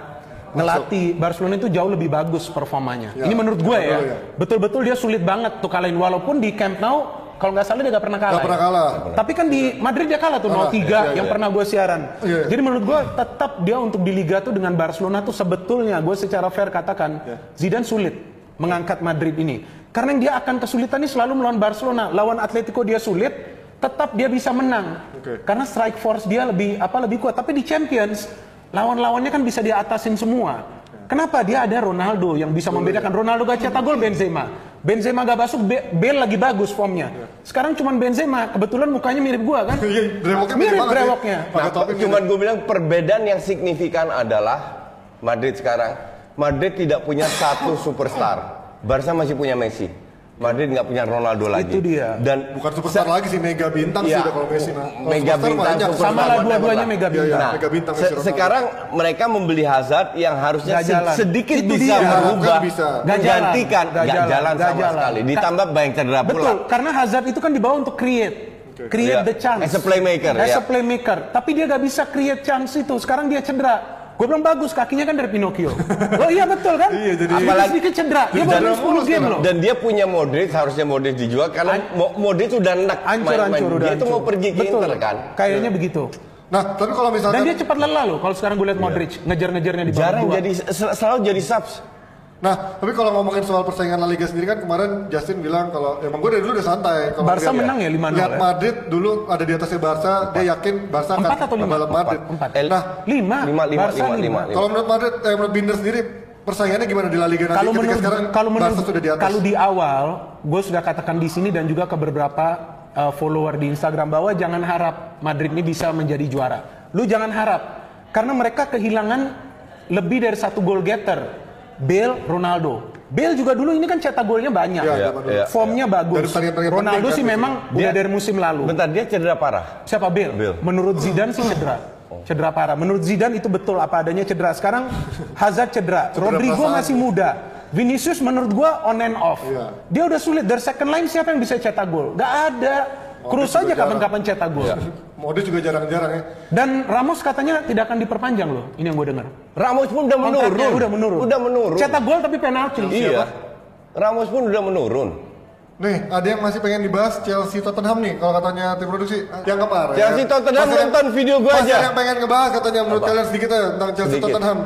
ngelatih Barcelona itu jauh lebih bagus performanya. Ya, ini menurut gue betul ya. ya. Betul-betul dia sulit banget tuh kalahin walaupun di Camp Nou kalau nggak salah dia nggak pernah kalah. Nggak pernah ya. kalah. Tapi kan di Madrid dia kalah tuh Kalah, 0-3 iya, yang iya. pernah gue siaran. Iya. Jadi menurut gue tetap dia untuk di Liga tuh dengan Barcelona tuh sebetulnya gue secara fair katakan Iya. Zidane sulit mengangkat Madrid ini. Karena yang dia akan kesulitan ini selalu melawan Barcelona. Lawan Atletico dia sulit, tetap dia bisa menang. Oke. Karena strike force dia lebih apa lebih kuat. Tapi di Champions lawan-lawannya kan bisa dia atasin semua. Kenapa dia ada Ronaldo yang bisa membedakan Ronaldo gak cetak gol Benzema. Benzema gak masuk, Bale lagi bagus formnya. Sekarang cuman Benzema, kebetulan mukanya mirip gua kan? Iya, mirip ya. brewoknya. Nah, topi cuman gue bilang perbedaan yang signifikan adalah Madrid sekarang. Madrid tidak punya satu superstar. Barca masih punya Messi. Madrid nggak punya Ronaldo lagi. Itu dia. Dan bukan superstar lagi sih mega bintang sih Iya. udah kalau Messi mah. Kalau Mega bintang. Sama lah dua-duanya Iya, mega Iya, iya. bintang. Nah, Mega bintang se- sekarang mereka membeli Hazard yang harusnya se- jalan. sedikit Itu bisa dia. merubah, bisa. Nggak jalan. menggantikan, nggak jalan. jalan, Nggak sama jalan. sekali. Ditambah banyak cedera pula. Betul, karena Hazard itu kan dibawa untuk create. Create Iya. the chance. As a playmaker, As ya. a playmaker. Tapi dia gak bisa create chance itu. Sekarang dia cedera. Gue bilang bagus, kakinya kan dari Pinocchio. oh iya betul kan? Iya, jadi- Apalagi sedikit cedera. Dia Jadi baru cedera 10 mulus game kan? loh. Dan dia punya Modric, harusnya Modric dijual karena Mo- Modric udah enak Hancur, main-main. hancur, udah Dia tuh mau pergi ke Betul. Inter kan. Kayaknya begitu. Nah, tapi kalau misalkan Dan dia cepat lelah loh. Kalau sekarang gue lihat Modric ngejar-ngejarnya di bawah Jarang dua. jadi sel- selalu jadi subs. Nah, tapi kalau ngomongin soal persaingan La Liga sendiri kan kemarin Justin bilang kalau emang gue dari dulu udah santai. Kalau Barca lihat- menang ya 5-0 Lihat ya? Madrid dulu ada di atasnya Barca, dia yakin Barca akan Empat membalap Madrid. Empat. Nah, Lima. Lima, lima, Barca lima, lima, lima. kalau menurut Madrid, eh, menurut Binder sendiri persaingannya gimana di La Liga nanti Kalau menurut sekarang kalau menurut Barca sudah di atas? kalau di awal gue sudah katakan di sini dan juga ke beberapa uh, follower di Instagram bahwa jangan harap Madrid ini bisa menjadi juara. Lu jangan harap karena mereka kehilangan lebih dari satu goal getter. Bale, Ronaldo. Bale juga dulu ini kan cetak golnya banyak. Betul. iya. Formnya bagus. Dari Ronaldo penting sih kan, memang udah Dia- dari musim lalu. Bentar, dia cedera parah. Siapa Bale? Bale. Menurut Zidane sih cedera. Cedera parah. Menurut Zidane itu betul apa adanya cedera. Sekarang Hazard cedera. Rodrigo perasaan. masih muda. Vinicius menurut gua on and off. Iya. Dia udah sulit. Dari second line siapa yang bisa cetak gol? Gak ada. Cruz juga aja jarang. kapan-kapan cetak gol. Modric juga jarang-jarang ya. Dan Ramos katanya tidak akan diperpanjang loh. Ini yang gue dengar. Ramos pun udah menurun. Kontraknya udah menurun. Udah menurun. Cetak gol tapi penalti. Iya. Ramos pun udah menurun. Nih, ada yang masih pengen dibahas Chelsea Tottenham nih kalau katanya tim produksi. Yang kemarin. Chelsea Tottenham nonton video gua masih aja. ada yang pengen ngebahas katanya menurut Apa? kalian sedikit ya tentang Chelsea Sedikit. Tottenham.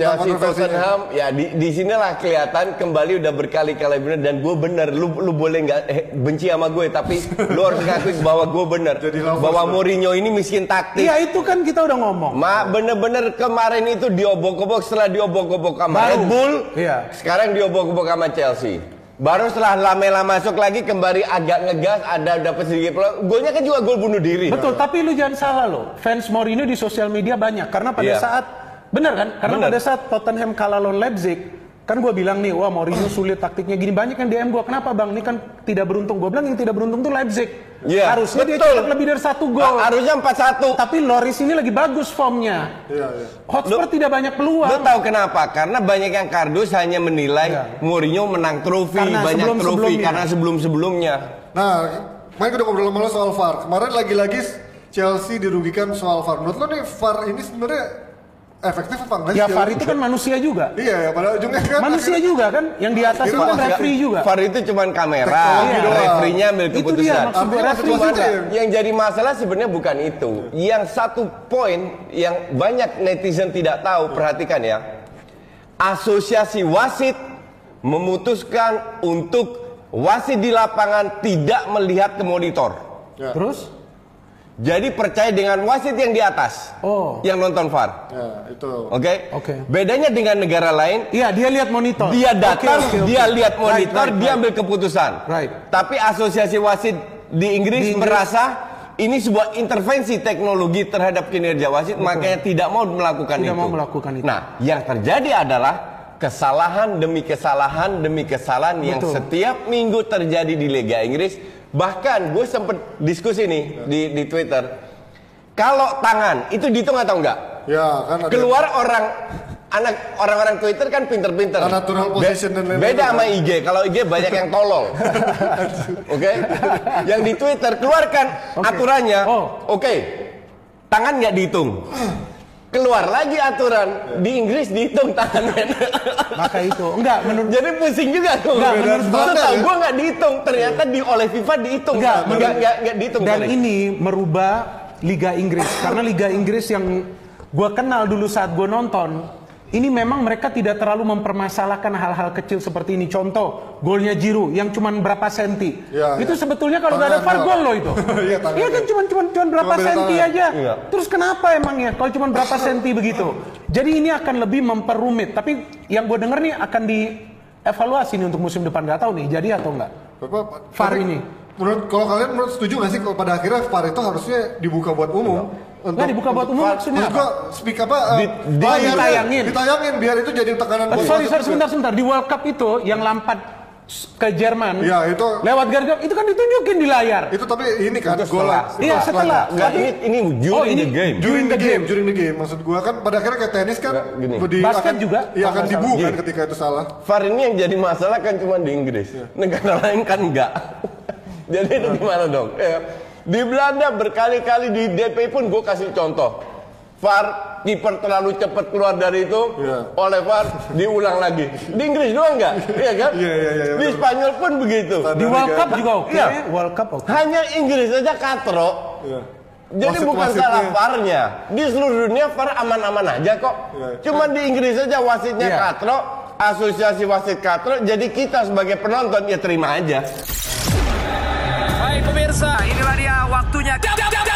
Chelsea kontroversinya. Tottenham ya di di sinilah kelihatan kembali udah berkali-kali bener dan gue bener lu lu boleh nggak eh, benci sama gue tapi lu harus ngakui bahwa gue bener Jadi bahwa. Mourinho ini miskin taktik Iya itu kan kita udah ngomong. Ma bener-bener kemarin itu diobok-obok setelah diobok-obok sama Baru. Red Bull Iya. sekarang diobok-obok sama Chelsea baru setelah Lamela masuk lagi kembali agak ngegas ada dapat sedikit peluang golnya kan juga gol bunuh diri Betul, tapi lu jangan salah loh. Fans Mourinho di sosial media banyak karena pada Iya. saat benar kan? Karena Benar. pada saat Tottenham kalah lawan Leipzig, kan gue bilang nih, wah Mourinho sulit taktiknya gini banyak yang DM gue. Kenapa bang? Ini kan tidak beruntung. Gue bilang yang tidak beruntung tuh Leipzig. Iya, Harusnya dia betul. cetak lebih dari satu gol. Harusnya 4-1 Tapi Loris ini lagi bagus formnya. Iya, iya. Hotspur Lu- tidak banyak peluang. Lo tahu kenapa? Karena banyak yang kardus hanya menilai Iya. Mourinho menang trofi, Karena banyak trofi sebelum-sebelumnya. karena sebelum-sebelumnya. Nah, kemarin udah ngobrol sama lo soal VAR. Kemarin lagi-lagi Chelsea dirugikan soal VAR. Menurut lo nih VAR ini sebenarnya efektif apa enggak sih? Ya VAR itu kan manusia juga. Iya ya, pada ujungnya kan Manusia akhirnya- juga kan, yang di atas itu kan referee juga. VAR itu cuman kamera, doang. referee-nya ambil Itu dia keputusan. maksud gue Yang jadi masalah sebenarnya bukan itu. Yang satu poin yang banyak netizen tidak tahu, perhatikan ya. Asosiasi wasit memutuskan untuk wasit di lapangan tidak melihat ke monitor. Ya. Terus? Jadi percaya dengan wasit yang di atas, Oh. yang nonton VAR. Ya, itu. Oke. Oke. Bedanya dengan negara lain, Iya, dia lihat monitor. dia datang, Oke, oke, oke. dia lihat Right, monitor, right, dia right. ambil keputusan. Right. Tapi asosiasi wasit di Inggris, Di Inggris. merasa ini sebuah intervensi teknologi terhadap kinerja wasit, makanya tidak mau melakukan Tidak itu. mau melakukan itu. Nah, yang terjadi adalah kesalahan demi kesalahan demi kesalahan yang Betul. setiap minggu terjadi di Liga Inggris. Bahkan gue sempet diskusi nih di di Twitter. Kalau tangan itu dihitung atau enggak? Ya kan ada Keluar orang anak orang-orang Twitter kan pinter-pinter. Natural Be- position dan lain-lain. Beda sama IG. Kalau IG banyak yang tolol. Oke? Yang di Twitter keluarkan aturannya. Oh. Oke. Tangan nggak dihitung. Keluar lagi aturan di Inggris dihitung tangan men. Maka itu enggak menurut Jadi pusing juga tuh. Nggak, menurut gua- Setahu gua nggak dihitung. Ternyata di oleh FIFA dihitung. Nggak, nggak menurut- nggak nggak dihitung. dan sorry. ini merubah Liga Inggris karena Liga Inggris yang gua kenal dulu saat gua nonton ini memang mereka tidak terlalu mempermasalahkan hal-hal kecil seperti ini. Contoh, golnya Giroud yang cuman berapa senti. Ya, itu ya. sebetulnya kalau nggak ada VAR ya. gol loh itu. Iya, Iya kan ya. cuman cuman cuman berapa Cuma senti tangan. aja. Iya. Terus kenapa emangnya kalau cuman berapa senti begitu? Jadi ini akan lebih memperumit. Tapi yang gue denger nih akan dievaluasi nih untuk musim depan nggak tahu nih jadi atau enggak. Bapak, VAR ini. Menurut kalau kalian menurut setuju nggak sih kalau pada akhirnya VAR itu harusnya dibuka buat umum? Nggak dibuka buat umum maksudnya Maksud apa? gua speak apa? eh, Di- di- layarnya ditayangin. Ditayangin biar itu jadi tekanan Oh, sorry, sorry, sebentar, sebentar. Di World Cup itu yang Lampard ke Jerman, Iya, itu lewat Garga, itu kan ditunjukin di layar. itu tapi ini kan Itu gol setelah. Iya, setelah. Nggak, ini ini during Oh, ini the game. during the game, during the game maksud gua kan pada akhirnya kayak tenis kan gini. di- Basket akan- juga, Iya akan nggak dibu salah. kan ketika itu salah. VAR ini yang jadi masalah kan cuma di Inggris. Negara lain kan enggak. Jadi itu gimana dong? Ya. Di Belanda berkali-kali di DP pun gue kasih contoh. VAR kiper terlalu cepat keluar dari itu Iya. oleh VAR diulang lagi. Di Inggris doang enggak? Iya kan? Iya, iya, iya, Di. Spanyol pun begitu. Di World Cup juga oke, Iya. World Cup oke. Hanya Inggris saja katro. Iya. Jadi bukan Wasit-wasitnya. salah VAR-nya. Di seluruh dunia VAR aman-aman aja kok. Iya. Cuma di Inggris saja wasitnya Iya. katro, asosiasi wasit katro. Jadi kita sebagai penonton ya terima aja. Baik pemirsa, nah, inilah dia waktunya. Jam, jam.